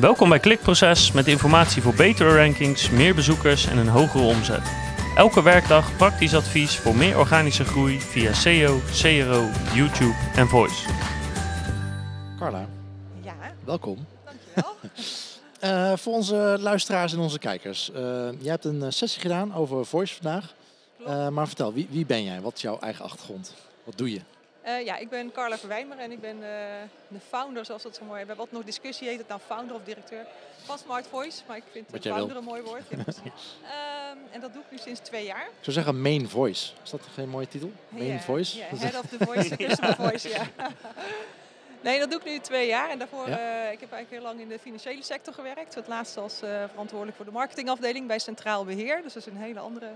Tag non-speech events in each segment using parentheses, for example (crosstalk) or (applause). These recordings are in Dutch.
Welkom bij Klikproces met informatie voor betere rankings, meer bezoekers en een hogere omzet. Elke werkdag praktisch advies voor meer organische groei via SEO, CRO, YouTube en Voice. Carla, Ja, welkom. dankjewel. (laughs) Eh, voor onze luisteraars en onze kijkers. eh, jij hebt een eh, sessie gedaan over Voice vandaag. Eh, maar vertel, wie, wie ben jij? Wat is jouw eigen achtergrond? Wat doe je? Eh, ja, ik ben Carla Verwijmer en ik ben eh, de founder, zoals dat zo mooi... We hebben altijd nog discussie, heet het nou founder of directeur van Smart Voice. Maar ik vind Wat wil. founder een mooi woord. Ja. (laughs) Ehm, en dat doe ik nu sinds twee jaar. Ik zou zeggen Main Voice. Is dat geen mooie titel? Main Voice? is- head of the voice, (laughs) customer voice, ja. (laughs) Nee, dat doe ik nu twee jaar. En daarvoor, Ja. eh, ik heb eigenlijk heel lang in de financiële sector gewerkt. Het laatste als verantwoordelijk voor de marketingafdeling bij Centraal Beheer. Dus dat is een hele andere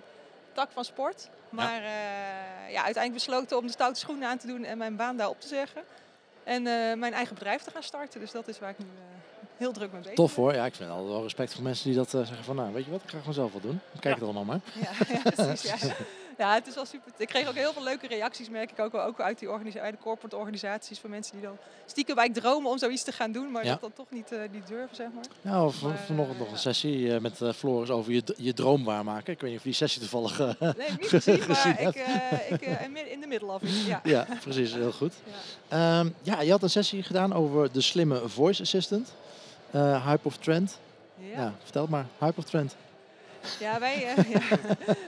tak van sport. Maar eh, ja, uiteindelijk besloten om de stoute schoenen aan te doen en mijn baan daar op te zeggen. En eh, mijn eigen bedrijf te gaan starten. Dus dat is waar ik nu eh, heel druk mee bezig Tof hoor. Ja, ik vind altijd wel respect voor mensen die dat zeggen van nou, weet je wat, ik ga gewoon zelf wel doen. Kijk het allemaal maar. (laughs) Ja, ja, precies. Ja. (laughs) ja, het is wel super. Ik kreeg ook heel veel leuke reacties, merk ik ook wel, ook uit die de corporate organisaties van mensen die dan stiekem bij dromen om zoiets te gaan doen, maar Ja. dat dan toch niet, eh, niet durven, zeg maar. Nou, of Maar, vanochtend eh, nog een ja. sessie eh, met eh, Floris over je, je droom waarmaken. Ik weet niet of die sessie toevallig... eh, Nee, niet (laughs) gezien, maar ik, eh, ik eh, in de middle of it. Ja. ja, precies. Heel goed. Ja. Ehm, ja, je had een sessie gedaan over de slimme voice assistant. Eh, hype of trend. Ja. Ja. vertel het maar. Hype of trend. Ja, wij, eh, (laughs) ja.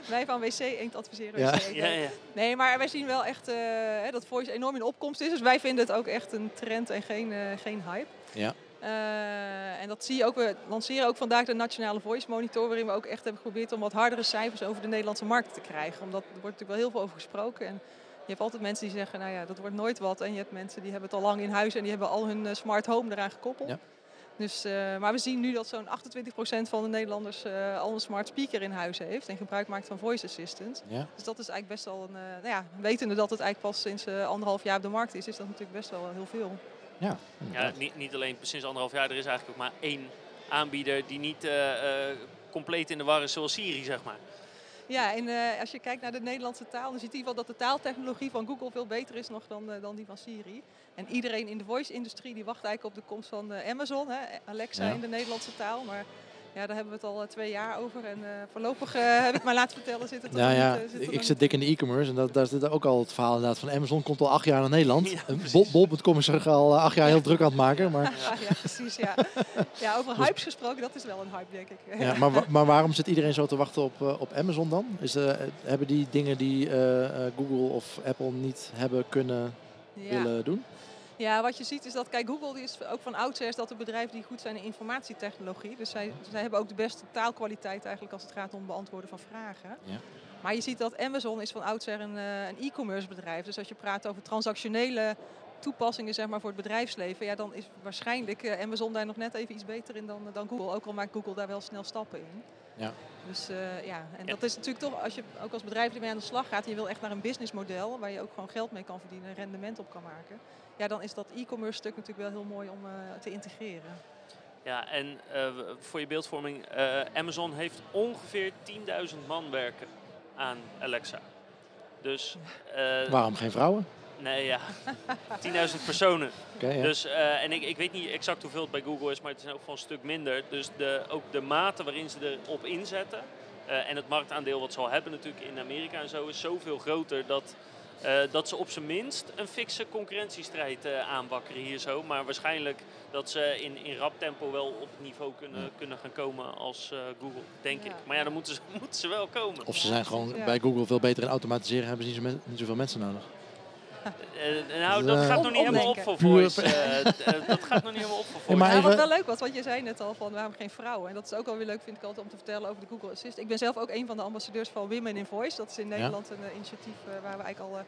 wij van WC Eend adviseren Ja. WC Eend. Ja, ja. Nee, maar wij zien wel echt eh, hè, dat voice enorm in opkomst is. Dus wij vinden het ook echt een trend en geen, eh, geen hype. Ja. Eh, en dat zie je ook. We lanceren ook vandaag de Nationale Voice Monitor, waarin we ook echt hebben geprobeerd om wat hardere cijfers over de Nederlandse markt te krijgen. Omdat er wordt natuurlijk wel heel veel over gesproken. En je hebt altijd mensen die zeggen, nou ja, dat wordt nooit wat. En je hebt mensen die hebben het al lang in huis en die hebben al hun smart home eraan gekoppeld. Ja. Dus, eh, maar we zien nu dat zo'n 28% van de Nederlanders eh, al een smart speaker in huis heeft en gebruik maakt van voice assistant. Ja. Dus dat is eigenlijk best wel een, eh, nou ja, wetende dat het eigenlijk pas sinds eh, anderhalf jaar op de markt is, is dat natuurlijk best wel heel veel. Ja, Ja, niet, niet alleen sinds anderhalf jaar, er is eigenlijk ook maar één aanbieder die niet eh, eh, compleet in de war is zoals Siri, zeg maar. Ja, en eh, als je kijkt naar de Nederlandse taal, dan ziet in ieder geval dat de taaltechnologie van Google veel beter is nog dan, eh, dan die van Siri. En iedereen in de voice-industrie die wacht eigenlijk op de komst van eh, Amazon, hè, Alexa Ja. in de Nederlandse taal. Maar ja, daar hebben we het al eh, twee jaar over. En eh, voorlopig eh, heb ik maar laten vertellen, zit het Ja, nog ja. niet, zit ik zit dik in de e-commerce en dat, daar zit ook al het verhaal inderdaad van Amazon komt al acht jaar naar Nederland. Ja, Bol.com is zich al acht jaar heel druk aan het maken. Maar, Ja, ja, precies. Ja. ja, over hypes gesproken, dat is wel een hype, denk ik. ja, maar, maar waarom zit iedereen zo te wachten op, op Amazon dan? Is, eh, hebben die dingen die eh, eh, Google of Apple niet hebben kunnen Ja. willen doen? Ja, wat je ziet is dat, kijk, Google die is ook van oudsher is dat een bedrijf die goed zijn in informatietechnologie. Dus zij, zij hebben ook de beste taalkwaliteit eigenlijk als het gaat om beantwoorden van vragen. Ja. Maar je ziet dat Amazon is van oudsher een, eh, een e-commerce bedrijf. Dus als je praat over transactionele toepassingen zeg maar, voor het bedrijfsleven, ja, dan is waarschijnlijk eh, Amazon daar nog net even iets beter in dan, dan Google. Ook al maakt Google daar wel snel stappen in. Ja. Dus eh, ja, en Ja. dat is natuurlijk toch, als je ook als bedrijf ermee aan de slag gaat en je wil echt naar een businessmodel waar je ook gewoon geld mee kan verdienen en rendement op kan maken. Ja, dan is dat e-commerce stuk natuurlijk wel heel mooi om eh, te integreren. Ja, en eh, voor je beeldvorming, eh, Amazon heeft ongeveer 10.000 man werken aan Alexa. Dus, eh, Waarom geen vrouwen? Nee ja, (laughs) 10.000 personen. Ja. Dus, eh, en ik, ik weet niet exact hoeveel het bij Google is, maar het is ook wel een stuk minder. Dus de, ook de mate waarin ze erop inzetten eh, en het marktaandeel wat ze al hebben natuurlijk in Amerika en zo is zoveel groter dat, eh, dat ze op zijn minst een fikse concurrentiestrijd eh, aanwakkeren hier zo. Maar waarschijnlijk dat ze in, in rap tempo wel op het niveau kunnen, Ja. kunnen gaan komen als eh, Google, denk Ja. ik. Maar ja, dan moeten ze, (laughs) moeten ze wel komen. Of ze zijn gewoon ja. bij Google veel beter in automatiseren, hebben ze niet, zo niet zoveel mensen nodig. Eh, nou, Dus, dat eh, gaat nog niet helemaal op voor voice. eh, eh, dat gaat nog niet helemaal op voor voice. ja, wat even- wel leuk was, wat je zei net al van waarom geen vrouwen. En dat is ook wel weer leuk, vind ik altijd, om te vertellen over de Google Assistant. Ik ben zelf ook een van de ambassadeurs van Women in Voice. Dat is in Nederland een eh, initiatief eh, waar we eigenlijk al eh,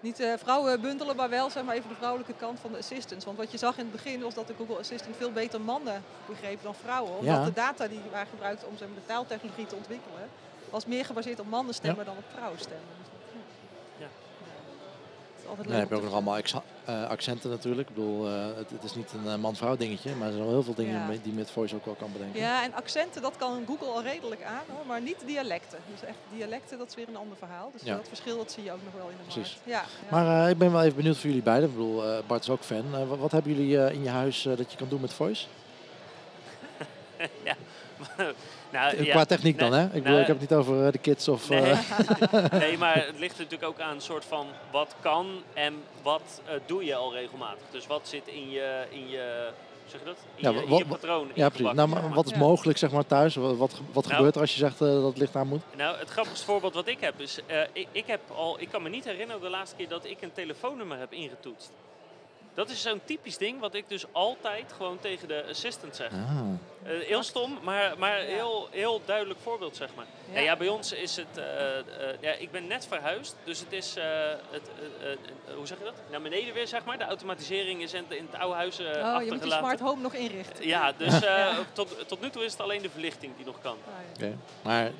niet eh, vrouwen bundelen, maar wel zeg maar even de vrouwelijke kant van de assistants. Want wat je zag in het begin was dat de Google Assistant veel beter mannen begreep dan vrouwen. Omdat Ja. de data die waren gebruikt om zeg maar, de taaltechnologie te ontwikkelen, was meer gebaseerd op mannenstemmen dan op vrouwenstemmen. Ja. Het leuk heb je ook nog allemaal eh, accenten natuurlijk. Ik bedoel, eh, het, het is niet een eh, man-vrouw dingetje, maar er zijn wel heel veel dingen Ja. mee- die met voice ook wel kan bedenken. Ja, en accenten, dat kan Google al redelijk aan, hoor, maar niet dialecten. Dus echt dialecten, dat is weer een ander verhaal. Dus Ja. dat verschil dat zie je ook nog wel in de Precies. Ja, ja. Maar eh, ik ben wel even benieuwd voor jullie beiden. Ik bedoel, eh, Bart is ook fan. Wat, wat hebben jullie eh, in je huis eh, dat je kan doen met voice? (laughs) ja. (laughs) nou, Qua techniek dan, nee, hè? Ik, bedoel, nou, ik heb het niet over eh, de kids of... Nee. eh, (laughs) nee, (laughs) maar het ligt natuurlijk ook aan een soort van wat kan en wat eh, doe je al regelmatig. Dus wat zit in je, in je zeg je dat? In Ja, je, in wat- je patroon. ja, precies. Nou, maar wat is Ja. mogelijk, zeg maar, thuis? Wat, wat, wat Nou. gebeurt er als je zegt eh, dat het licht aan moet? Nou, het grappigste voorbeeld wat ik heb is, eh, ik, ik, heb al, ik kan me niet herinneren de laatste keer dat ik een telefoonnummer heb ingetoetst. Dat is zo'n typisch ding wat ik dus altijd gewoon tegen de assistant zeg. Ah. Eh, heel stom, maar, maar Ja. heel, heel duidelijk voorbeeld, zeg maar. Ja. Ja. Ja, bij ons is het... eh, eh, ja, ik ben net verhuisd, dus het is... eh, het, hoe zeg je dat? Naar beneden weer, zeg maar. De automatisering is in, het- in het oude huis eh Oh, je achtergelaten. moet je smart home nog inrichten. Ja, dus (laughs) eh, Ja. Tot, tot nu toe is het alleen de verlichting die nog kan. Ja. Oké. Maar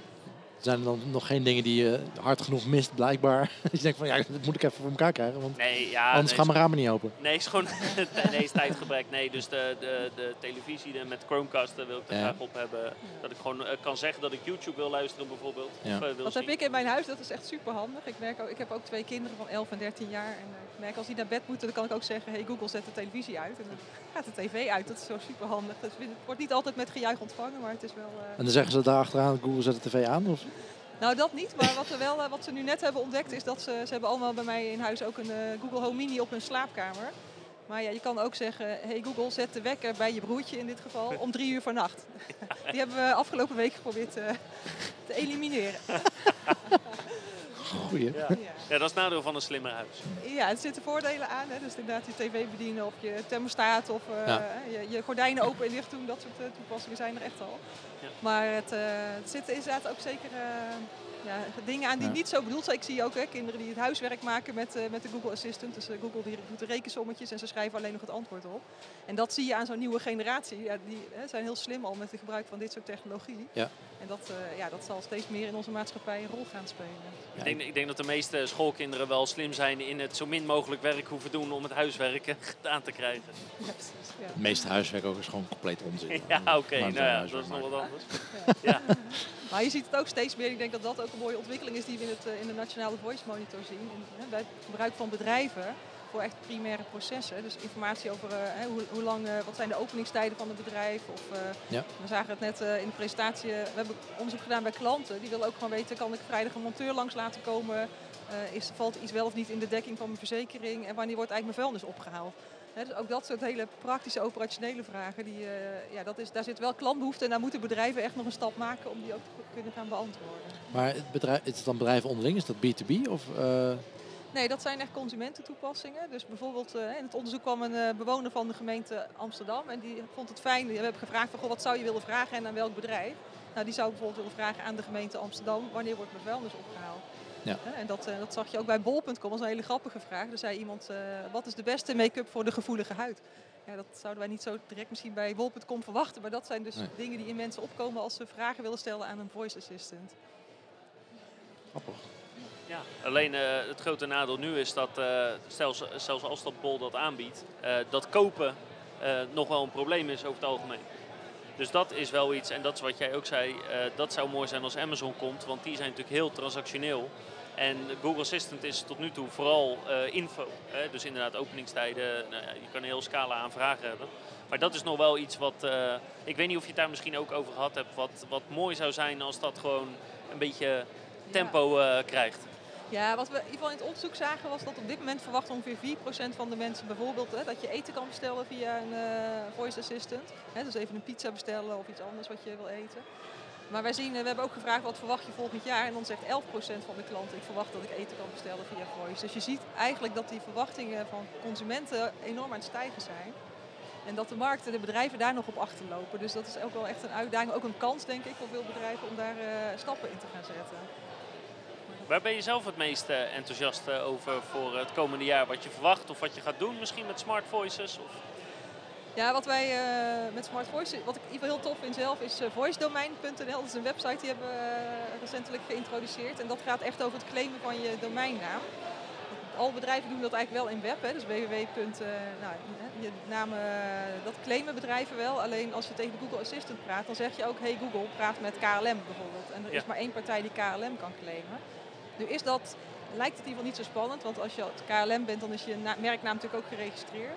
zijn er dan nog geen dingen die je hard genoeg mist, blijkbaar? (laughs) Dat je denkt van, ja, dat moet ik even voor elkaar krijgen, want Nee, ja... anders nee, gaan mijn ramen niet open. Nee, is gewoon (laughs) nee, is tijdgebrek. Nee, dus de, de, de televisie de- met Chromecast daar wil ik er Ja. graag op hebben. Dat ik gewoon eh, kan zeggen dat ik YouTube wil luisteren bijvoorbeeld. Ja. Of, eh, wil Dat heb ik in mijn huis, dat is echt super handig. Ik, merk ook, ik heb ook twee kinderen van 11 en 13 jaar. En eh, ik merk als die naar bed moeten, dan kan ik ook zeggen: hey Google, zet de televisie uit. En dan gaat de tv uit. Dat is zo super handig. Dus het wordt niet altijd met gejuich ontvangen, maar het is wel. eh, En dan zeggen ze daar achteraan, Google zet de tv aan? Of? Nou, dat niet. Maar wat, er wel, eh, wat ze nu net hebben ontdekt is dat ze, ze hebben allemaal bij mij in huis ook een eh, Google Home Mini op hun slaapkamer. Maar ja, je kan ook zeggen, hey Google, zet de wekker bij je broertje in dit geval om drie uur vannacht. (laughs) Die hebben we afgelopen week geprobeerd eh, te elimineren. (laughs) Goeie. Ja. Ja. ja, dat is het nadeel van een slimmer huis. Ja, er zitten voordelen aan. Hè. Dus inderdaad je tv bedienen of je thermostaat of eh, Ja. je, je gordijnen open en dicht doen. Dat soort eh, toepassingen zijn er echt al. Ja. Maar het, eh, het zit inderdaad ook zeker eh, ja, dingen aan die Ja. niet zo bedoeld zijn. Ik zie ook hè, kinderen die het huiswerk maken met, eh, met de Google Assistant. Dus eh, Google die doet de rekensommetjes en ze schrijven alleen nog het antwoord op. En dat zie je aan zo'n nieuwe generatie. Ja, die hè, zijn heel slim al met het gebruik van dit soort technologie. Ja. En dat, eh, ja, dat zal steeds meer in onze maatschappij een rol gaan spelen. Ik, denk, ik denk dat de meeste schoolkinderen wel slim zijn in het zo min mogelijk werk hoeven doen om het huiswerk gedaan te krijgen. Ja, precies. Ja. Het meeste huiswerk ook is gewoon compleet onzin. (laughs) Ja, oké, nou ja, dat is nog wat anders. Ja. Ja. Maar je ziet het ook steeds meer. Ik denk dat dat ook een mooie ontwikkeling is die we in, het, eh, in de Nationale Voice Monitor zien. Bij het gebruik van bedrijven voor echt primaire processen. Dus informatie over eh, hè, hoe, hoe lang, eh, wat zijn de openingstijden van het bedrijf. Of, Ja. We zagen het net in de presentatie. we hebben onderzoek gedaan bij klanten. Die willen ook gewoon weten, kan ik vrijdag een monteur langs laten komen? Is, valt iets wel of niet in de dekking van mijn verzekering? En wanneer wordt eigenlijk mijn vuilnis opgehaald? Dus ook dat soort hele praktische, operationele vragen. Die, eh, ja, dat is, daar zit wel klantbehoefte en daar moeten bedrijven echt nog een stap maken om die ook te kunnen gaan beantwoorden. Maar het bedrijf, is het dan bedrijven onderling? Is dat B2B? Of, eh, Nee, dat zijn echt consumententoepassingen. Dus bijvoorbeeld eh, in het onderzoek kwam een bewoner van de gemeente Amsterdam en die vond het fijn. We hebben gevraagd van, goh, wat zou je willen vragen en aan welk bedrijf? Nou, die zou bijvoorbeeld willen vragen aan de gemeente Amsterdam, wanneer wordt mijn vuilnis opgehaald? Ja. En dat, eh, dat zag je ook bij bol.com, dat was een hele grappige vraag. Er zei iemand, eh, wat is de beste make-up voor de gevoelige huid? Ja, dat zouden wij niet zo direct misschien bij bol.com verwachten, maar dat zijn dus Nee. dingen die in mensen opkomen als ze vragen willen stellen aan een voice assistant. grappig. Ja, alleen eh, het grote nadeel nu is dat, eh, zelfs, zelfs als dat Bol dat aanbiedt, eh, dat kopen eh, nog wel een probleem is over het algemeen. Dus dat is wel iets, en dat is wat jij ook zei, eh, dat zou mooi zijn als Amazon komt, want die zijn natuurlijk heel transactioneel. En Google Assistant is tot nu toe vooral eh, info. Hè? Dus inderdaad openingstijden, nou ja, je kan een heel scala aan vragen hebben. Maar dat is nog wel iets wat, eh, ik weet niet of je het daar misschien ook over gehad hebt, wat, wat mooi zou zijn als dat gewoon een beetje tempo eh, krijgt. Ja, wat we in ieder geval in het onderzoek zagen was dat op dit moment verwacht ongeveer 4% van de mensen bijvoorbeeld hè, dat je eten kan bestellen via een voice assistant. Hè, dus even een pizza bestellen of iets anders wat je wil eten. Maar wij zien, eh, we hebben ook gevraagd wat verwacht je volgend jaar en dan zegt 11% van de klanten ik verwacht dat ik eten kan bestellen via voice. Dus je ziet eigenlijk dat die verwachtingen van consumenten enorm aan het stijgen zijn. En dat de markt en de bedrijven daar nog op achterlopen. Dus dat is ook wel echt een uitdaging, ook een kans denk ik voor veel bedrijven om daar eh, stappen in te gaan zetten. Waar ben je zelf het meest eh, enthousiast over voor het komende jaar? Wat je verwacht of wat je gaat doen misschien met smart voices? Of... Ja, wat wij eh, met Smart Voice, wat ik in ieder geval heel tof vind zelf, is uh, voicedomein.nl. Dat is een website die hebben we uh, recentelijk geïntroduceerd. En dat gaat echt over het claimen van je domeinnaam. Alle bedrijven doen dat eigenlijk wel in web, hè, dus www. Nou, je naam, dat claimen bedrijven wel. Alleen als je tegen de Google Assistant praat, dan zeg je ook, hey Google, praat met KLM bijvoorbeeld. En er Ja. is maar één partij die KLM kan claimen. Nu is dat, lijkt het in ieder geval niet zo spannend, want als je KLM bent, dan is je na- merknaam natuurlijk ook geregistreerd.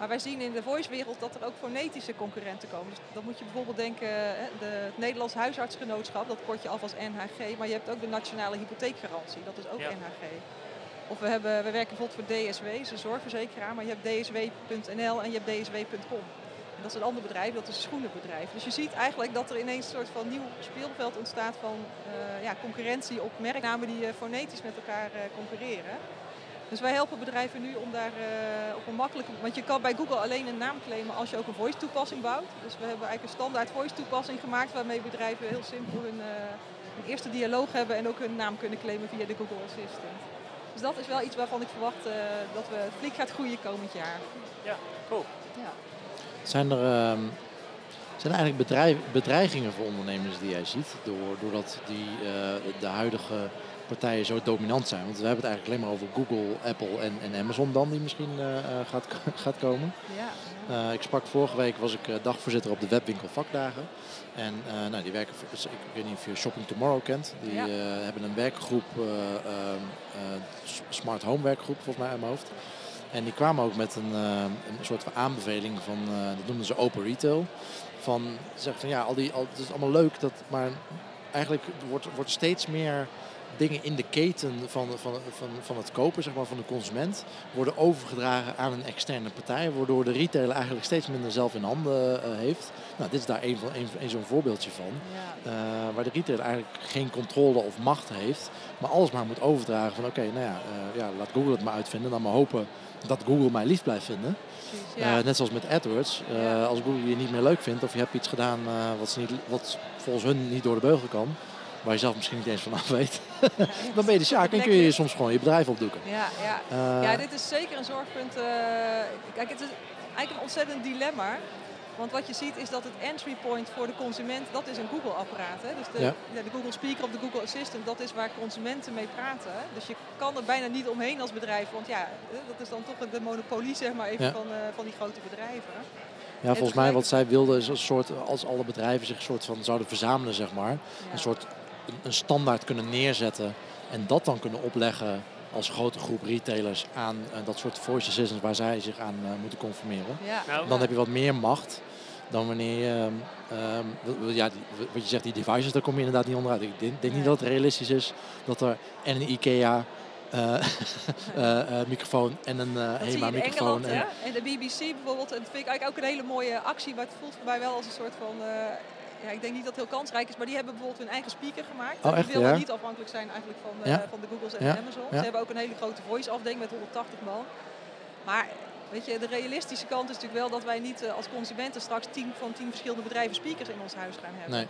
Maar wij zien in de voice-wereld dat er ook fonetische concurrenten komen. Dus dan moet je bijvoorbeeld denken, hè, de, het Nederlands Huisartsgenootschap, dat kort je af als NHG. Maar je hebt ook de Nationale Hypotheekgarantie, dat is ook Ja. NHG. Of we, hebben, we werken bijvoorbeeld voor DSW, is een zorgverzekeraar, maar je hebt dsw.nl en je hebt dsw.com. En dat is een ander bedrijf, dat is een schoenenbedrijf. Dus je ziet eigenlijk dat er ineens een soort van nieuw speelveld ontstaat van eh, ja, concurrentie op merknamen die eh, fonetisch met elkaar eh, concurreren. Dus wij helpen bedrijven nu om daar eh, op een makkelijke... Want je kan bij Google alleen een naam claimen als je ook een voice toepassing bouwt. Dus we hebben eigenlijk een standaard voice toepassing gemaakt waarmee bedrijven heel simpel hun, eh, hun eerste dialoog hebben en ook hun naam kunnen claimen via de Google Assistant. Dus dat is wel iets waarvan ik verwacht eh, dat we flink gaat groeien komend jaar. Ja, cool. Ja. Zijn er, ehm, zijn eigenlijk bedrijf, bedreigingen voor ondernemers die jij ziet? Door, doordat die, eh, de huidige partijen zo dominant zijn? Want we hebben het eigenlijk alleen maar over Google, Apple en, en Amazon dan, die misschien eh, eh, gaat, (laughs) gaat komen. Ja. Ik sprak vorige week, was ik dagvoorzitter op de webwinkel vakdagen. En nou, die werken, voor- ik weet niet of je Shopping Tomorrow kent. Die Ja. hebben een werkgroep, S- Smart Home werkgroep volgens mij uit mijn hoofd. En die kwamen ook met een, eh, een soort van aanbeveling van, eh, dat noemden ze open retail. Van, zeg van ja, al die, al, het is allemaal leuk, dat, maar eigenlijk wordt, wordt steeds meer dingen in de keten van, van, van, van het kopen, zeg maar, van de consument, worden overgedragen aan een externe partij, waardoor de retailer eigenlijk steeds minder zelf in handen eh, heeft. Nou, dit is daar een, van, een, een zo'n voorbeeldje van, Ja. waar de retailer eigenlijk geen controle of macht heeft, maar alles maar moet overdragen van oké, nou ja, ja, laat Google het maar uitvinden, dan maar hopen dat Google mij lief blijft vinden. Precies, ja. Eh, net zoals met AdWords. Eh. Als Google je niet meer leuk vindt of je hebt iets gedaan eh, wat, niet, wat volgens hun niet door de beugel kan, waar je zelf misschien niet eens van af weet, (laughs) dan ben je de sjaak en kun je soms gewoon je bedrijf opdoeken. Ja, ja. Ja, dit is zeker een zorgpunt. kijk, het is eigenlijk een ontzettend dilemma. Want wat je ziet is dat het entry point voor de consument, dat is een Google-apparaat. Hè? Dus de, Ja. ja, de Google Speaker of de Google Assistant, dat is waar consumenten mee praten. Dus je kan er bijna niet omheen als bedrijf. Want ja, dat is dan toch de monopolie zeg maar, even Ja. van, eh, van die grote bedrijven. ja, volgens mij wat zij wilden is een soort, als alle bedrijven zich een soort van zouden verzamelen, zeg maar, Ja. een soort een, een standaard kunnen neerzetten en dat dan kunnen opleggen als grote groep retailers aan eh, dat soort voice assistants waar zij zich aan eh, moeten conformeren. Ja. Nou, Dan heb je wat meer macht dan wanneer je, ehm, ehm, ja, wat je zegt, die devices, daar kom je inderdaad niet onderuit. Ik denk, denk niet dat het realistisch is dat er en een IKEA eh, (laughs) eh, eh, microfoon en een eh Dat zie je HEMA in microfoon. Engeland, En? En de BBC bijvoorbeeld. En dat vind ik eigenlijk ook een hele mooie actie. Maar het voelt voor mij wel als een soort van... eh, ja, ik denk niet dat het heel kansrijk is. Maar die hebben bijvoorbeeld hun eigen speaker gemaakt. Oh, die willen Ja? niet afhankelijk zijn eigenlijk van, Ja. van de Googles en Ja. de Amazon. Ze hebben ook een hele grote voice afdeling met 180 man. Maar weet je, de realistische kant is natuurlijk wel dat wij niet eh, als consumenten straks 10 van 10 verschillende bedrijven speakers in ons huis gaan hebben. nee.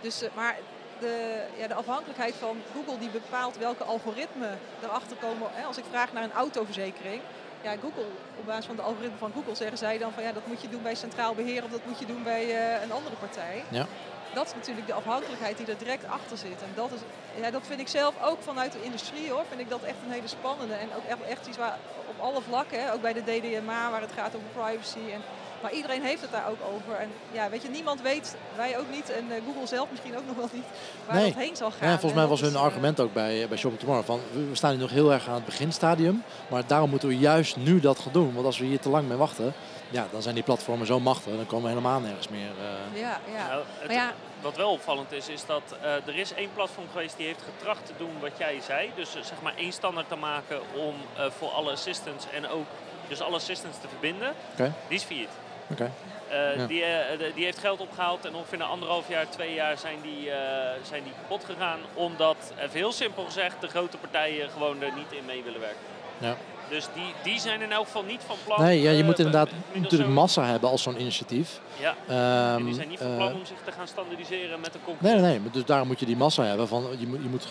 Dus, eh, maar de, ja, de afhankelijkheid van Google die bepaalt welke algoritmen erachter komen. Hè, als ik vraag naar een autoverzekering, ja, Google, op basis van de algoritme van Google zeggen zij dan van ja, dat moet je doen bij centraal beheer of dat moet je doen bij eh, een andere partij. Ja. Dat is natuurlijk de afhankelijkheid die er direct achter zit. En dat, is, ja, dat vind ik zelf ook vanuit de industrie hoor, vind ik dat echt een hele spannende. En ook echt, echt iets waar op alle vlakken, ook bij de DDMA waar het gaat over privacy. En, maar iedereen heeft het daar ook over. En ja, weet je, niemand weet, wij ook niet en eh, Google zelf misschien ook (laughs) nog wel niet, waar Nee. dat heen zal gaan. Ja, volgens En mij was hun eh, argument ook bij, bij Shopping Tomorrow van we staan nu nog heel erg aan het beginstadium, maar daarom moeten we juist nu dat gaan doen. Want als we hier te lang mee wachten, ja, dan zijn die platformen zo machtig, dan komen we helemaal nergens meer. eh, Ja, ja. Nou, het- ja, Wat wel opvallend is, is dat eh, er is één platform geweest die heeft getracht te doen wat jij zei. Dus eh, zeg maar één standaard te maken om eh, voor alle assistants en ook dus alle assistants te verbinden. Oké. Die is failliet. Oké. Eh, Ja. die, eh, die heeft geld opgehaald en ongeveer na anderhalf jaar, twee jaar zijn die, eh, zijn die kapot gegaan. Omdat, even heel simpel gezegd, de grote partijen gewoon er niet in mee willen werken. Ja. Dus die, die zijn in elk geval niet van plan. Nee, ja, je moet inderdaad natuurlijk massa hebben als zo'n initiatief. Ja, Ehm, en die zijn niet van plan om zich te gaan standaardiseren met een Nee, concurrent. nee, nee. maar Dus daarom moet je die massa hebben. Van, je, moet, je moet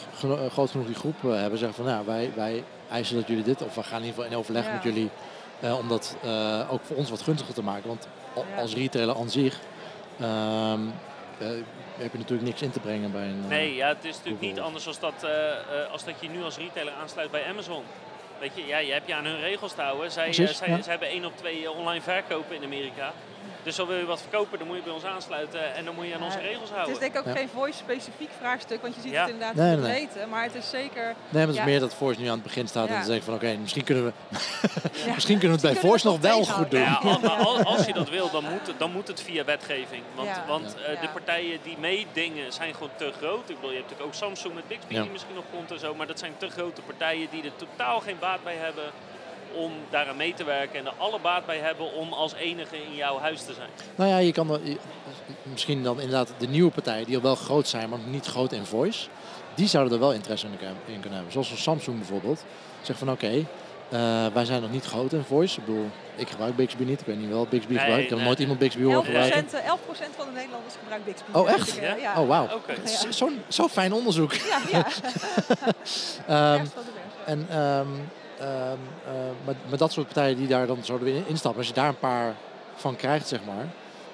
groot genoeg die groep hebben. Zeggen van, nou, wij, wij eisen dat jullie dit. Of we gaan in ieder geval in overleg Ja. met jullie. Eh, om dat eh, ook voor ons wat gunstiger te maken. Want als retailer aan zich ehm, eh, heb je natuurlijk niks in te brengen bij een... Nee, ja, het is natuurlijk Google. niet anders als dat, als dat je nu als retailer aansluit bij Amazon. Weet je, ja, je hebt je aan hun regels te houden. Zij, Precies, zij, ja. zij hebben één op twee online verkopen in Amerika. Dus zo wil je wat verkopen, dan moet je bij ons aansluiten en dan moet je aan onze regels Het houden. is denk ik ook Ja. geen voice-specifiek vraagstuk, want je ziet Ja. het inderdaad Nee, in nee, het nee. weten. Maar het is zeker... Nee, maar het is Ja. meer dat Voice nu aan het begin staat en Ja. dan zeg ik van oké, misschien kunnen we, (laughs) Ja. misschien kunnen we het bij kunnen we Voice nog het wel nog goed doen. Ja, al- maar al- als je dat wil, dan moet, het- dan moet het via wetgeving. Want, Ja. want eh, de partijen die meedingen zijn gewoon te groot. Ik bedoel, je hebt natuurlijk ook Samsung met Bixby Ja. die misschien op komt en zo. Maar dat zijn te grote partijen die er totaal geen baat bij hebben om daaraan mee te werken. En er alle baat bij hebben om als enige in jouw huis te zijn. Nou ja, je kan er- misschien dan inderdaad de nieuwe partijen die al wel groot zijn, maar niet groot in voice. Die zouden er wel interesse in kunnen- hebben. Zoals Samsung bijvoorbeeld. Zegt van oké, eh, wij zijn nog niet groot in voice. Ik bedoel, ik gebruik Bixby niet. Ik weet niet wel Bixby Nee, gebruikt. Ik heb nee. nooit iemand Bixby horen 11%, gebruiken. eh, 11% van de Nederlanders gebruikt Bixby. Oh, echt? eh, Ja? Oh wauw. Zo- Zo'n zo fijn onderzoek. Ja, ja. (laughs) Ehm, ja. En ehm, ehm, eh, met, met dat soort partijen die daar dan zouden instappen, als je daar een paar van krijgt, zeg maar,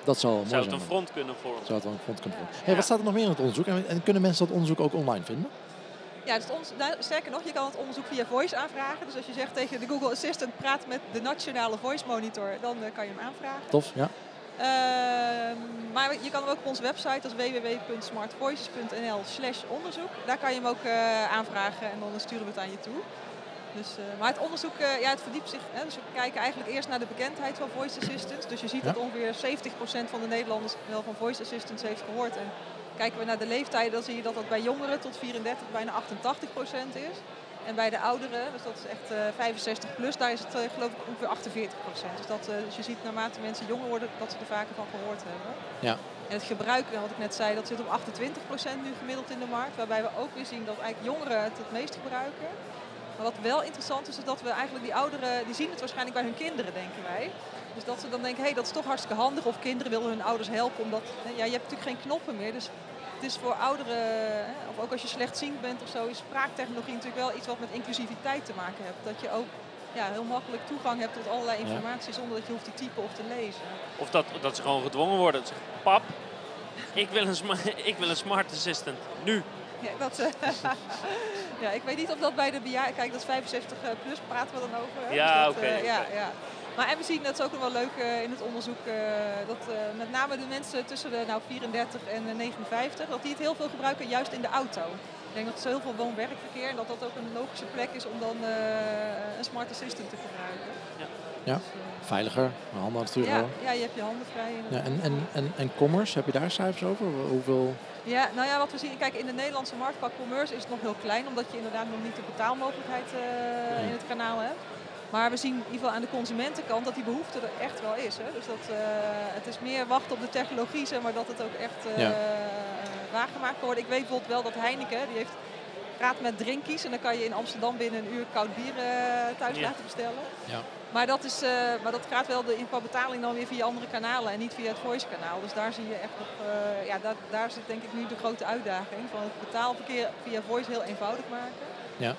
dat zal mooi Zou het zijn. een front kunnen vormen? Zou het wel een front kunnen worden. Ja. Hey, wat staat er nog meer in het onderzoek? En, en kunnen mensen dat onderzoek ook online vinden? Ja, dus ons, nou, sterker nog, je kan het onderzoek via Voice aanvragen. Dus als je zegt tegen de Google Assistant, praat met de nationale Voice Monitor, dan eh, kan je hem aanvragen. Tof, ja. Ehm, maar je kan hem ook op onze website, dat is www.smartvoices.nl slash onderzoek. Daar kan je hem ook eh, aanvragen en dan sturen we het aan je toe. Dus, eh, maar het onderzoek eh, ja, het verdiept zich. Hè, dus we kijken eigenlijk eerst naar de bekendheid van voice assistants. Dus je ziet Ja. dat ongeveer 70% van de Nederlanders wel van voice assistants heeft gehoord. En kijken we naar de leeftijden, dan zie je dat dat bij jongeren tot 34 bijna 88% is. En bij de ouderen, dus dat is echt eh 65 plus, daar is het eh, geloof ik ongeveer 48%. Dus, dat, eh, dus je ziet naarmate mensen jonger worden, dat ze er vaker van gehoord hebben. Ja. En het gebruik, wat ik net zei, dat zit op 28% nu gemiddeld in de markt. Waarbij we ook weer zien dat eigenlijk jongeren het het meest gebruiken. Maar wat wel interessant is, is dat we eigenlijk die ouderen, die zien het waarschijnlijk bij hun kinderen, denken wij. Dus dat ze dan denken, hé, hey, dat is toch hartstikke handig. Of kinderen willen hun ouders helpen, omdat ja, je hebt natuurlijk geen knoppen meer. Dus het is voor ouderen, of ook als je slechtziend bent of zo, is spraaktechnologie natuurlijk wel iets wat met inclusiviteit te maken heeft. Dat je ook ja, heel makkelijk toegang hebt tot allerlei informatie zonder dat je hoeft te typen of te lezen. Of dat, dat ze gewoon gedwongen worden. Ze zeggen, pap, ik wil, een (laughs) ik wil een smart assistant. Nu. Ja, dat, (laughs) (laughs) ja, ik weet niet of dat bij de bejaarden... Kijk, dat is 65 eh, plus, praten we dan over. hè? Ja, Dus oké, eh, ja, ja. Maar en we zien, dat is ook nog wel leuk eh, in het onderzoek, dat met name de mensen tussen de nou, 34 en de 59, dat die het heel veel gebruiken juist in de auto. Ik denk dat er zo heel veel woon-werkverkeer en dat dat ook een logische plek is om dan eh, een smart assistant te gebruiken. Ja. Dus, eh, Veiliger, mijn handen aan het stuur ja, ja, je hebt je handen vrij. het Ja, en, en, en, en commerce, heb je daar cijfers over? Hoeveel? Ja, nou ja, wat we zien, kijk, in de Nederlandse markt qua commerce is het nog heel klein, omdat je inderdaad nog niet de betaalmogelijkheid eh, in het kanaal hebt. Maar we zien in ieder geval aan de consumentenkant dat die behoefte er echt wel is. Hè. Dus dat, eh, het is meer wachten op de technologie, zeg maar dat het ook echt eh, Ja. waargemaakt kan worden. Ik weet bijvoorbeeld wel dat Heineken, die heeft praat met drinkies en dan kan je in Amsterdam binnen een uur koud bier eh, thuis Ja. laten bestellen. Ja. Maar dat, is, eh, maar dat gaat wel de, betaling dan weer via andere kanalen en niet via het voice kanaal. Dus daar zie je echt nog, eh, ja, daar, daar zit denk ik nu de grote uitdaging van het betaalverkeer via voice heel eenvoudig maken. Ja.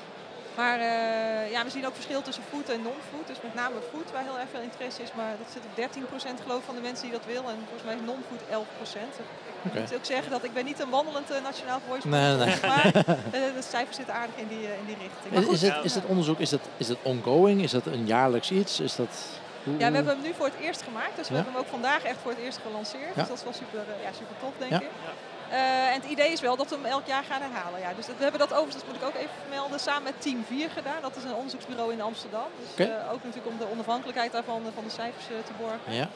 Maar eh, ja, we zien ook verschil tussen food en non-food. Dus met name food waar heel erg veel interesse is. Maar dat zit op 13% geloof ik van de mensen die dat wil. En volgens mij non-food 11%. Ik moet ook zeggen dat ik ben niet een wandelend eh, nationaal voice Nee, nee. Maar eh, de cijfers zitten aardig in die, in die richting. Maar Is, goed, is, het, ja. is het onderzoek is dat, is dat ongoing? Is dat een jaarlijks iets? Is dat, Ja, we hebben hem nu voor het eerst gemaakt. Dus we Ja. hebben hem ook vandaag echt voor het eerst gelanceerd. Ja. Dus dat is wel super, ja, super tof, denk Ja. ik. Eh, en het idee is wel dat we hem elk jaar gaan herhalen. Ja. Dus dat, we hebben dat overigens, dat moet ik ook even vermelden, samen met Team 4 gedaan. Dat is een onderzoeksbureau in Amsterdam. Dus eh, ook natuurlijk om de onafhankelijkheid daarvan, eh, van de cijfers te borgen. Ja,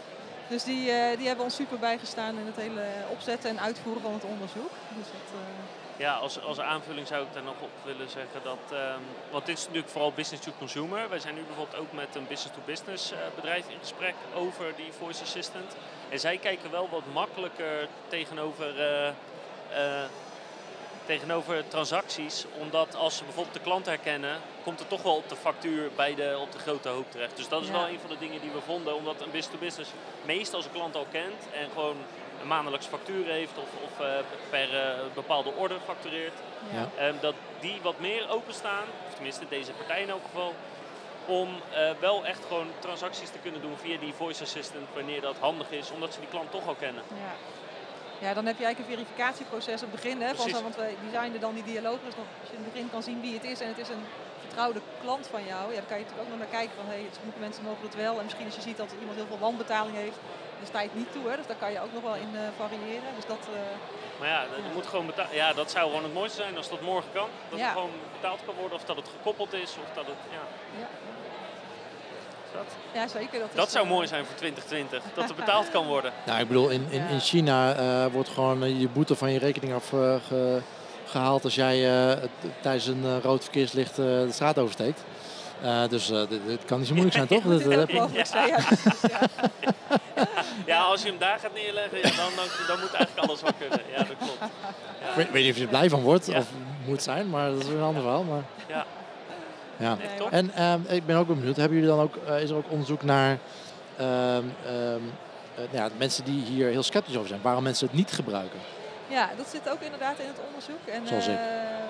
Dus die, die hebben ons super bijgestaan in het hele opzetten en uitvoeren van het onderzoek. Dus dat, Ja, als, als aanvulling zou ik daar nog op willen zeggen dat, ehm, want dit is natuurlijk vooral business to consumer. Wij zijn nu bijvoorbeeld ook met een business to business eh, bedrijf in gesprek over die voice assistant. En zij kijken wel wat makkelijker tegenover, eh, eh, tegenover transacties, omdat als ze bijvoorbeeld de klant herkennen, komt het toch wel op de factuur bij de, op de grote hoop terecht. Dus dat is Ja. wel een van de dingen die we vonden, omdat een business to business meestal zijn klant al kent en gewoon maandelijks factuur heeft of, of eh, per eh, bepaalde orde factureert. Ja. Ehm, dat die wat meer openstaan, of tenminste deze partij in elk geval, om eh, wel echt gewoon transacties te kunnen doen via die voice assistant wanneer dat handig is, omdat ze die klant toch al kennen. Ja. ja, dan heb je eigenlijk een verificatieproces op het begin. Hè, van Precies. zo, want wij designen dan die dialoog. Dus dan, als je in het begin kan zien wie het is en het is een vertrouwde klant van jou. Ja, dan kan je natuurlijk ook nog naar kijken van hey, sommige mensen mogen het wel. En misschien als je ziet dat iemand heel veel wanbetaling heeft, de tijd niet toe. Hè, dus daar kan je ook nog wel in uh, variëren. Dus dat, uh, maar ja, dat, moet gewoon betaald. Ja, dat zou gewoon het mooiste zijn als dat morgen kan. Dat het gewoon betaald kan worden of dat het gekoppeld is. Of dat het, ja. ja. Dat? Ja, zeker. Dat, dat zou uh, mooi zijn voor 2020, dat het betaald kan worden. (laughs) Nou, ik bedoel, in, in, in China wordt gewoon je boete van je rekening afgehaald als jij tijdens een rood verkeerslicht de straat oversteekt. Uh, dus uh, dit, kan niet zo moeilijk zijn, toch? dat, mogelijk zijn, ja. (laughs) ja, als je hem daar gaat neerleggen, dan, dan, dan, moet eigenlijk alles wel kunnen. Ja, dat klopt. Ja. Ik weet niet of je er blij van wordt of moet zijn, maar dat is een ander verhaal. Maar... Ja. ja. Nee, en ehm, ik ben ook benieuwd, hebben jullie dan ook, is er ook onderzoek naar um, um, ja, mensen die hier heel sceptisch over zijn, waarom mensen het niet gebruiken? Ja, dat zit ook inderdaad in het onderzoek. En, Zoals ik.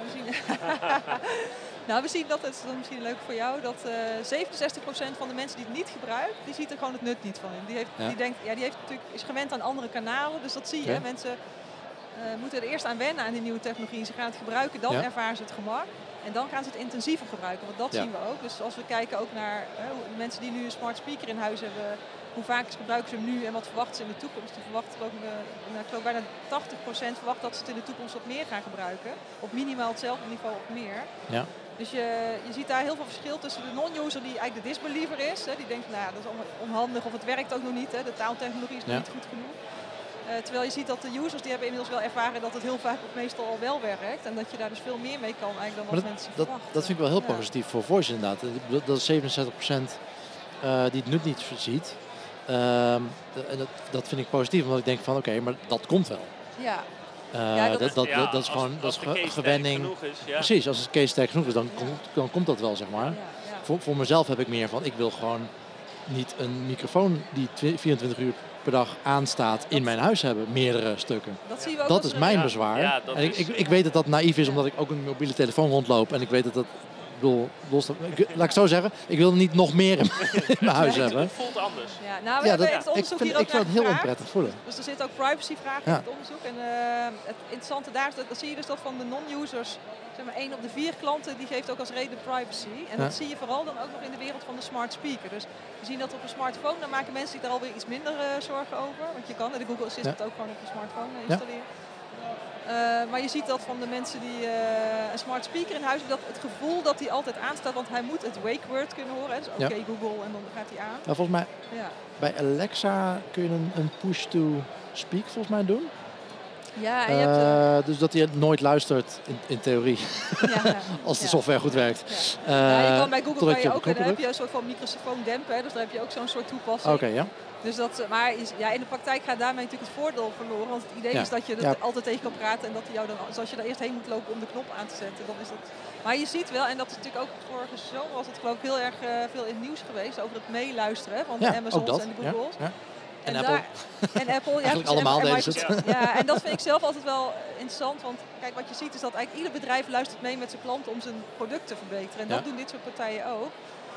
We zien (laughs) Nou, we zien dat, het is misschien leuk voor jou, dat uh, eh, 67% van de mensen die het niet gebruiken, die ziet er gewoon het nut niet van in. Die, heeft, die, denkt, ja, die heeft natuurlijk, is gewend aan andere kanalen, dus dat zie je. Mensen uh, moeten er eerst aan wennen aan die nieuwe technologie. Ze gaan het gebruiken, dan ervaren ze het gemak. En dan gaan ze het intensiever gebruiken, want dat zien we ook. Dus als we kijken ook naar mensen die nu een smart speaker in huis hebben, hoe vaak gebruiken ze hem nu en wat verwachten ze in de toekomst? Die verwachten ook, nou, ik geloof bijna 80% verwacht dat ze het in de toekomst wat meer gaan gebruiken. Op minimaal hetzelfde niveau of meer. Ja. Dus je, je ziet daar heel veel verschil tussen de non-user die eigenlijk de disbeliever is. Hè, die denkt, nou ja, dat is onhandig of het werkt ook nog niet. Hè, de taaltechnologie is nog niet goed genoeg. Uh, terwijl je ziet dat de users die hebben inmiddels wel ervaren dat het heel vaak of meestal al wel werkt. En dat je daar dus veel meer mee kan eigenlijk dan wat dat, mensen dat, verwachten. Dat vind ik wel heel positief voor Voice inderdaad. Dat is 67% uh, die het nut niet ziet. Ehm, en dat, dat vind ik positief, omdat ik denk van oké, okay, maar dat komt wel. Ja, ja, dat, dat, dat, ja, dat, is gewoon dat is gewenning. Is, ja. Precies, als het case sterk genoeg is, dan, komt, dan komt dat wel, zeg maar. Voor, voor mezelf heb ik meer van, ik wil gewoon niet een microfoon die 24 uur per dag aanstaat in mijn huis hebben, meerdere stukken. Dat, zie je ook dat is mijn bezwaar. en ik, ik, ik weet dat dat naïef is, omdat ik ook een mobiele telefoon rondloop en ik weet dat dat bedoel, los, ik, laat ik zo zeggen, ik wil niet nog meer in, mijn huis hebben. Het voelt anders. Ja, nou, we ja, dat, het onderzoek ik vind, hier ik vind het heel onprettig voelen. Dus er zitten ook privacyvragen ja. in het onderzoek. En uh, het interessante daar is, dat, dat zie je dus dat van de non-users, zeg maar één op de vier klanten, die geeft ook als reden privacy. En ja. dat zie je vooral dan ook nog in de wereld van de smart speaker. Dus we zien dat op een smartphone, dan maken mensen zich daar alweer iets minder uh, zorgen over. Want je kan de Google Assistant ook gewoon op je smartphone installeren. Uh, maar je ziet dat van de mensen die uh, een smart speaker in huis hebben, dat het gevoel dat hij altijd aanstaat, want hij moet het wake word kunnen horen. Dus oké okay, ja. Google en dan gaat hij aan. Nou, volgens mij, ja. bij Alexa kun je een, een push-to-speak volgens mij doen. Ja, en je hebt, uh, dus dat hij nooit luistert in, in theorie. Ja, (laughs) Als de software goed werkt. Ja. je kan bij Google kan je ook, dan heb je een soort van microfoon dempen, dus daar heb je ook zo'n soort toepassing. Oké, okay, ja. Dus dat, maar ja, in de praktijk gaat daarmee natuurlijk het voordeel verloren. Want het idee ja. is dat je er ja. altijd tegen kan praten en dat hij jou dan, zoals je daar eerst heen moet lopen om de knop aan te zetten, dan is dat. Maar je ziet wel, en dat is natuurlijk ook vorige zomer was het geloof ik heel erg uh, veel in het nieuws geweest over het meeluisteren van de Amazons en de Googles. En, en, Apple. Daar, en Apple, (laughs) ja, precies, allemaal en, Ja, en dat vind ik zelf altijd wel interessant. Want kijk, wat je ziet is dat eigenlijk ieder bedrijf luistert mee met zijn klanten om zijn product te verbeteren. En dat doen dit soort partijen ook.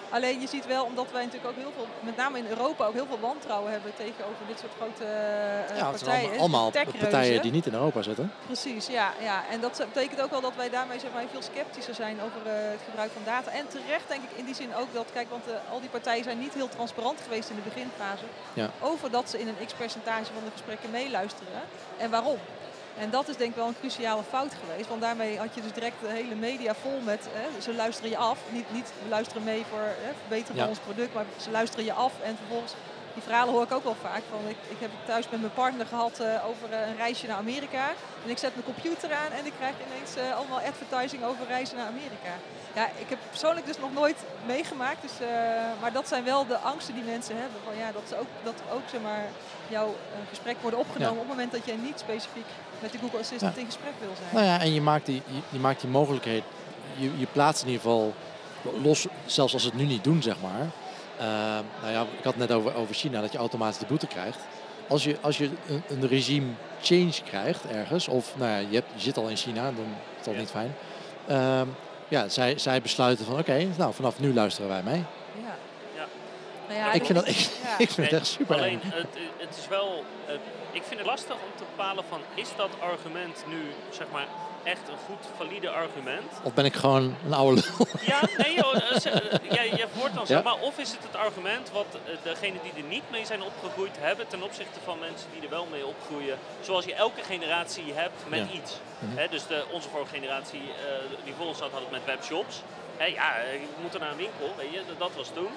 Alleen je ziet wel, omdat wij natuurlijk ook heel veel, met name in Europa, ook heel veel wantrouwen hebben tegenover dit soort grote uh, ja, partijen. Allemaal, allemaal partijen die niet in Europa zitten. Precies, ja, ja. En dat betekent ook wel dat wij daarmee zeg maar, veel sceptischer zijn over uh, het gebruik van data. En terecht denk ik in die zin ook dat, kijk, want uh, al die partijen zijn niet heel transparant geweest in de beginfase. Ja. Over dat ze in een x-percentage van de gesprekken meeluisteren. En waarom? En dat is denk ik wel een cruciale fout geweest. Want daarmee had je dus direct de hele media vol met... Hè, ze luisteren je af. Niet, niet luisteren mee voor hè, verbeteren van ons product. Maar ze luisteren je af. En vervolgens, die verhalen hoor ik ook wel vaak. Van, ik, ik heb het thuis met mijn partner gehad uh, over uh, een reisje naar Amerika. En ik zet mijn computer aan en ik krijg ineens uh, allemaal advertising over reizen naar Amerika. Ja, ik heb persoonlijk dus nog nooit meegemaakt. Dus, maar dat zijn wel de angsten die mensen hebben. Van, ja, dat, ze ook, dat ook zeg maar, jouw gesprek worden opgenomen ja. op het moment dat jij niet specifiek met de Google Assistant ja. in gesprek wil zijn. Nou ja, en je maakt die, je, je maakt die mogelijkheid, je, je plaatst in ieder geval los, zelfs als ze het nu niet doen, zeg maar. Uh, nou ja, ik had het net over, over China, dat je automatisch de boete krijgt. Als je, als je een, een regime change krijgt ergens, of nou ja, je, hebt, je zit al in China, dan is dat ja. niet fijn. Uh, ja, zij, zij besluiten van oké, okay, nou vanaf nu luisteren wij mee. Ja. Ja. Ik, vind dat, ik, ik vind het echt super. Alleen, het, het is wel, uh, ik vind het lastig om te bepalen van is dat argument nu zeg maar echt een goed, valide argument. Of ben ik gewoon een oude lul? Ja, nee joh, eh, eh, jij, jij wordt dan. Ja. Maar of is het het argument wat eh, degenen die er niet mee zijn opgegroeid hebben ten opzichte van mensen die er wel mee opgroeien. Zoals je elke generatie hebt met Ja. iets. Mhm. Hè, dus de, onze vorige generatie eh, die voor ons zat had het met webshops. Hè, ja, je moet er naar een winkel, weet je, dat was toen.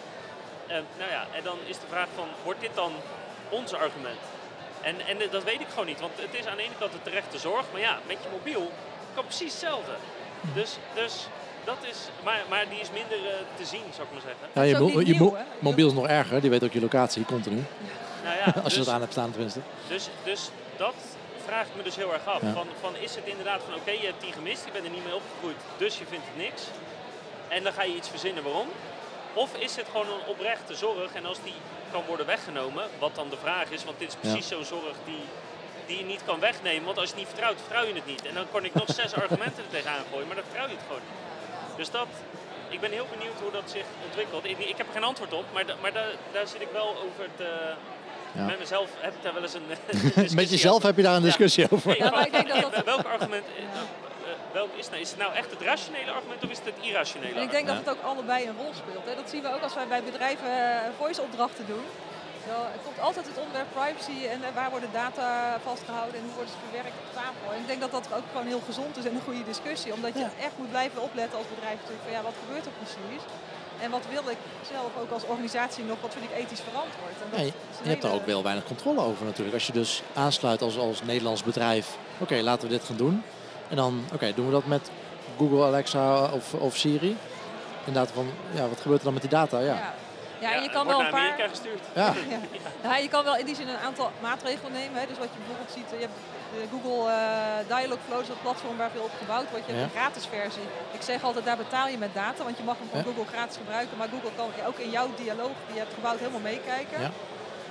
Nou ja, en dan is de vraag van, wordt dit dan ons argument? En, en dat weet ik gewoon niet, want het is aan de ene kant de terechte zorg, maar ja, met je mobiel kan precies hetzelfde. Dus, dus dat is, maar, maar die is minder eh, te zien, zou ik maar zeggen. Ja, je, mo- mo- mobiel is nog erger, die weet ook je locatie continu. Nou ja, (laughs) Als je dus, dat aan hebt staan tenminste. dus, dus dat vraag ik me dus heel erg af. Ja. Van, van is het inderdaad van oké, je hebt die gemist, je bent er niet mee opgegroeid, dus je vindt het niks. En dan ga je iets verzinnen waarom. Of is het gewoon een oprechte zorg en als die kan worden weggenomen, wat dan de vraag is, want dit is precies zo'n zorg die, die je niet kan wegnemen. Want als je het niet vertrouwt, vertrouw je het niet. En dan kon ik nog (laughs) zes argumenten er tegenaan gooien, maar dan vertrouw je het gewoon niet. Dus dat, ik ben heel benieuwd hoe dat zich ontwikkelt. Ik, ik heb er geen antwoord op, maar, da- maar daar, daar zit ik wel over te... Ja. Met mezelf heb ik daar wel eens een (laughs) Met jezelf heb je daar een Ja. discussie over. Nee, Ja, maar ik denk dat (laughs) dat- Welk argument eh, welk is, nou, is het nou echt het rationele argument of is het het irrationele En ik denk argument? dat het ook allebei een rol speelt. Hè. Dat zien we ook als wij bij bedrijven eh, voice-opdrachten doen. Zo, er komt altijd het onderwerp privacy en eh, waar worden data vastgehouden en hoe worden ze verwerkt op tafel. En ik denk dat dat ook gewoon heel gezond is en een goede discussie. Omdat je Ja. echt moet blijven opletten als bedrijf natuurlijk van ja, wat gebeurt er precies? En wat wil ik zelf ook als organisatie nog, wat vind ik ethisch verantwoord? En dat Ja, is je hebt er hele- ook wel weinig controle over natuurlijk. Als je dus aansluit als, als Nederlands bedrijf, oké, laten we dit gaan doen. En dan, oké, doen we dat met Google, Alexa of, of Siri. Inderdaad van, ja, wat gebeurt er dan met die data? Ja, Ja. Ja, en je kan wordt wel een naar paar... Amerika gestuurd. ja. Ja. (laughs) Ja, je kan wel in die zin een aantal maatregelen nemen. Hè. Dus wat je bijvoorbeeld ziet, eh, je hebt de Google eh Dialogflow, is dat platform waar veel op gebouwd wordt. Je hebt Ja. een gratis versie. Ik zeg altijd, daar betaal je met data, want je mag hem van Ja. Google gratis gebruiken. Maar Google kan ook in jouw dialoog die je hebt gebouwd helemaal meekijken.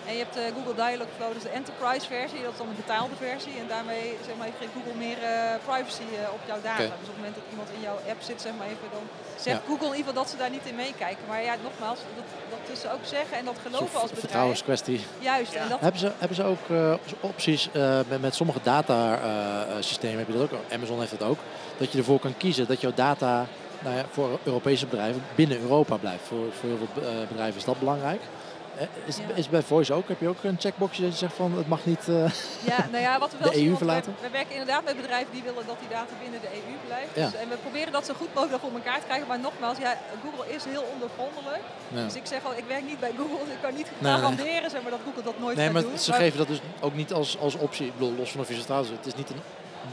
En je hebt de Google Dialogflow, dus de enterprise versie, dat is dan een betaalde versie. En daarmee zeg maar, geeft Google meer eh, privacy eh, op jouw data. Dus op het moment dat iemand in jouw app zit, zeg maar even, dan zegt Ja. Google in ieder geval dat ze daar niet in meekijken. Maar ja, nogmaals, dat, dat tussen ook zeggen en dat geloven als bedrijf. vertrouwenskwestie. Juist, Ja. en dat, Hebben ze, hebben ze ook eh, opties eh, met, met sommige datasystemen, heb je dat ook, Amazon heeft dat ook, dat je ervoor kan kiezen dat jouw data nou ja, voor Europese bedrijven binnen Europa blijft. Voor, voor heel veel eh, bedrijven is dat belangrijk. Eh, Is, Ja. is bij Voice ook? Heb je ook een checkboxje dat je zegt van het mag niet... eh, ja, nou ja, wat we (laughs) wel De zien, EU verlaten? Wij, werken inderdaad met bedrijven die willen dat die data binnen de EU blijft. Ja. Dus, en we proberen dat zo goed mogelijk voor elkaar te krijgen. Maar nogmaals, ja, Google is heel ondergrondelijk. ja. Dus ik zeg al, ik werk niet bij Google, dus ik kan niet Nee, garanderen zeg maar, dat Google dat nooit Nee, gaat maar doen. ze geven dat dus ook niet als, als optie. Ik bedoel, los van of je het is niet een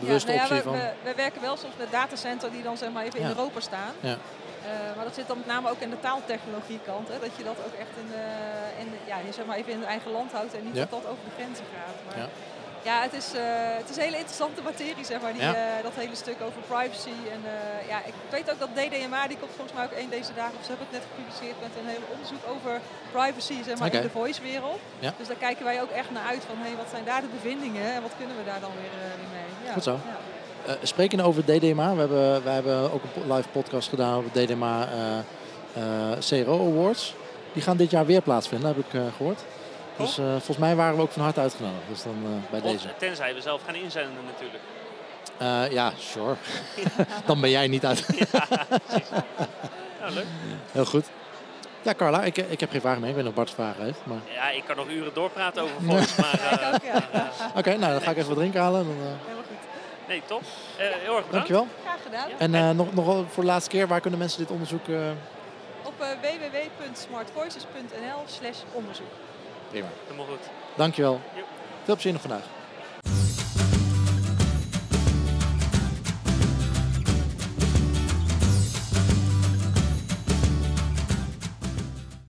bewuste ja, nou ja, optie we, van... we, we werken wel soms met datacenter die dan zeg maar even in Europa staan. Ja. Eh, maar dat zit dan met name ook in de taaltechnologie kant. Hè, dat je dat ook echt in, eh, in, ja, je zeg maar even in het eigen land houdt en niet Ja. dat dat over de grenzen gaat. Maar, Ja. ja. het, is, eh, het is een hele interessante materie, zeg maar, die, Ja. dat hele stuk over privacy. En ja, ik weet ook dat DDMA, die komt volgens mij ook één deze dagen, of ze hebben het net gepubliceerd met een hele onderzoek over privacy zeg maar, in de voice-wereld. Ja. Dus daar kijken wij ook echt naar uit van, hey, wat zijn daar de bevindingen en wat kunnen we daar dan weer, weer mee. Ja. Goed zo. Ja. Eh, spreken over DDMA, we hebben, we hebben ook een live podcast gedaan over DDMA eh, eh, CRO Awards. Die gaan dit jaar weer plaatsvinden, heb ik eh, gehoord. Dus eh, volgens mij waren we ook van harte uitgenodigd. Dus dan eh, bij Of, deze. tenzij we zelf gaan inzenden natuurlijk. Eh, ja, sure. (laughs) dan ben jij niet uit. (laughs) Nou, leuk. Heel goed. Ja, Carla, ik, ik heb geen vragen meer. Ik weet niet of Bart vragen heeft. Maar... Ja, ik kan nog uren doorpraten over voice, (laughs) maar... Ja, ja. Oké, nou dan ga ik even wat drinken halen. Dan, eh. Nee, top. Eh, heel erg bedankt. dankjewel. Graag gedaan. En eh, nog, nog voor de laatste keer, waar kunnen mensen dit onderzoek... eh, Op www.smartvoices.nl slash onderzoek. Prima. Helemaal goed. Dankjewel. Jo. Veel plezier nog vandaag.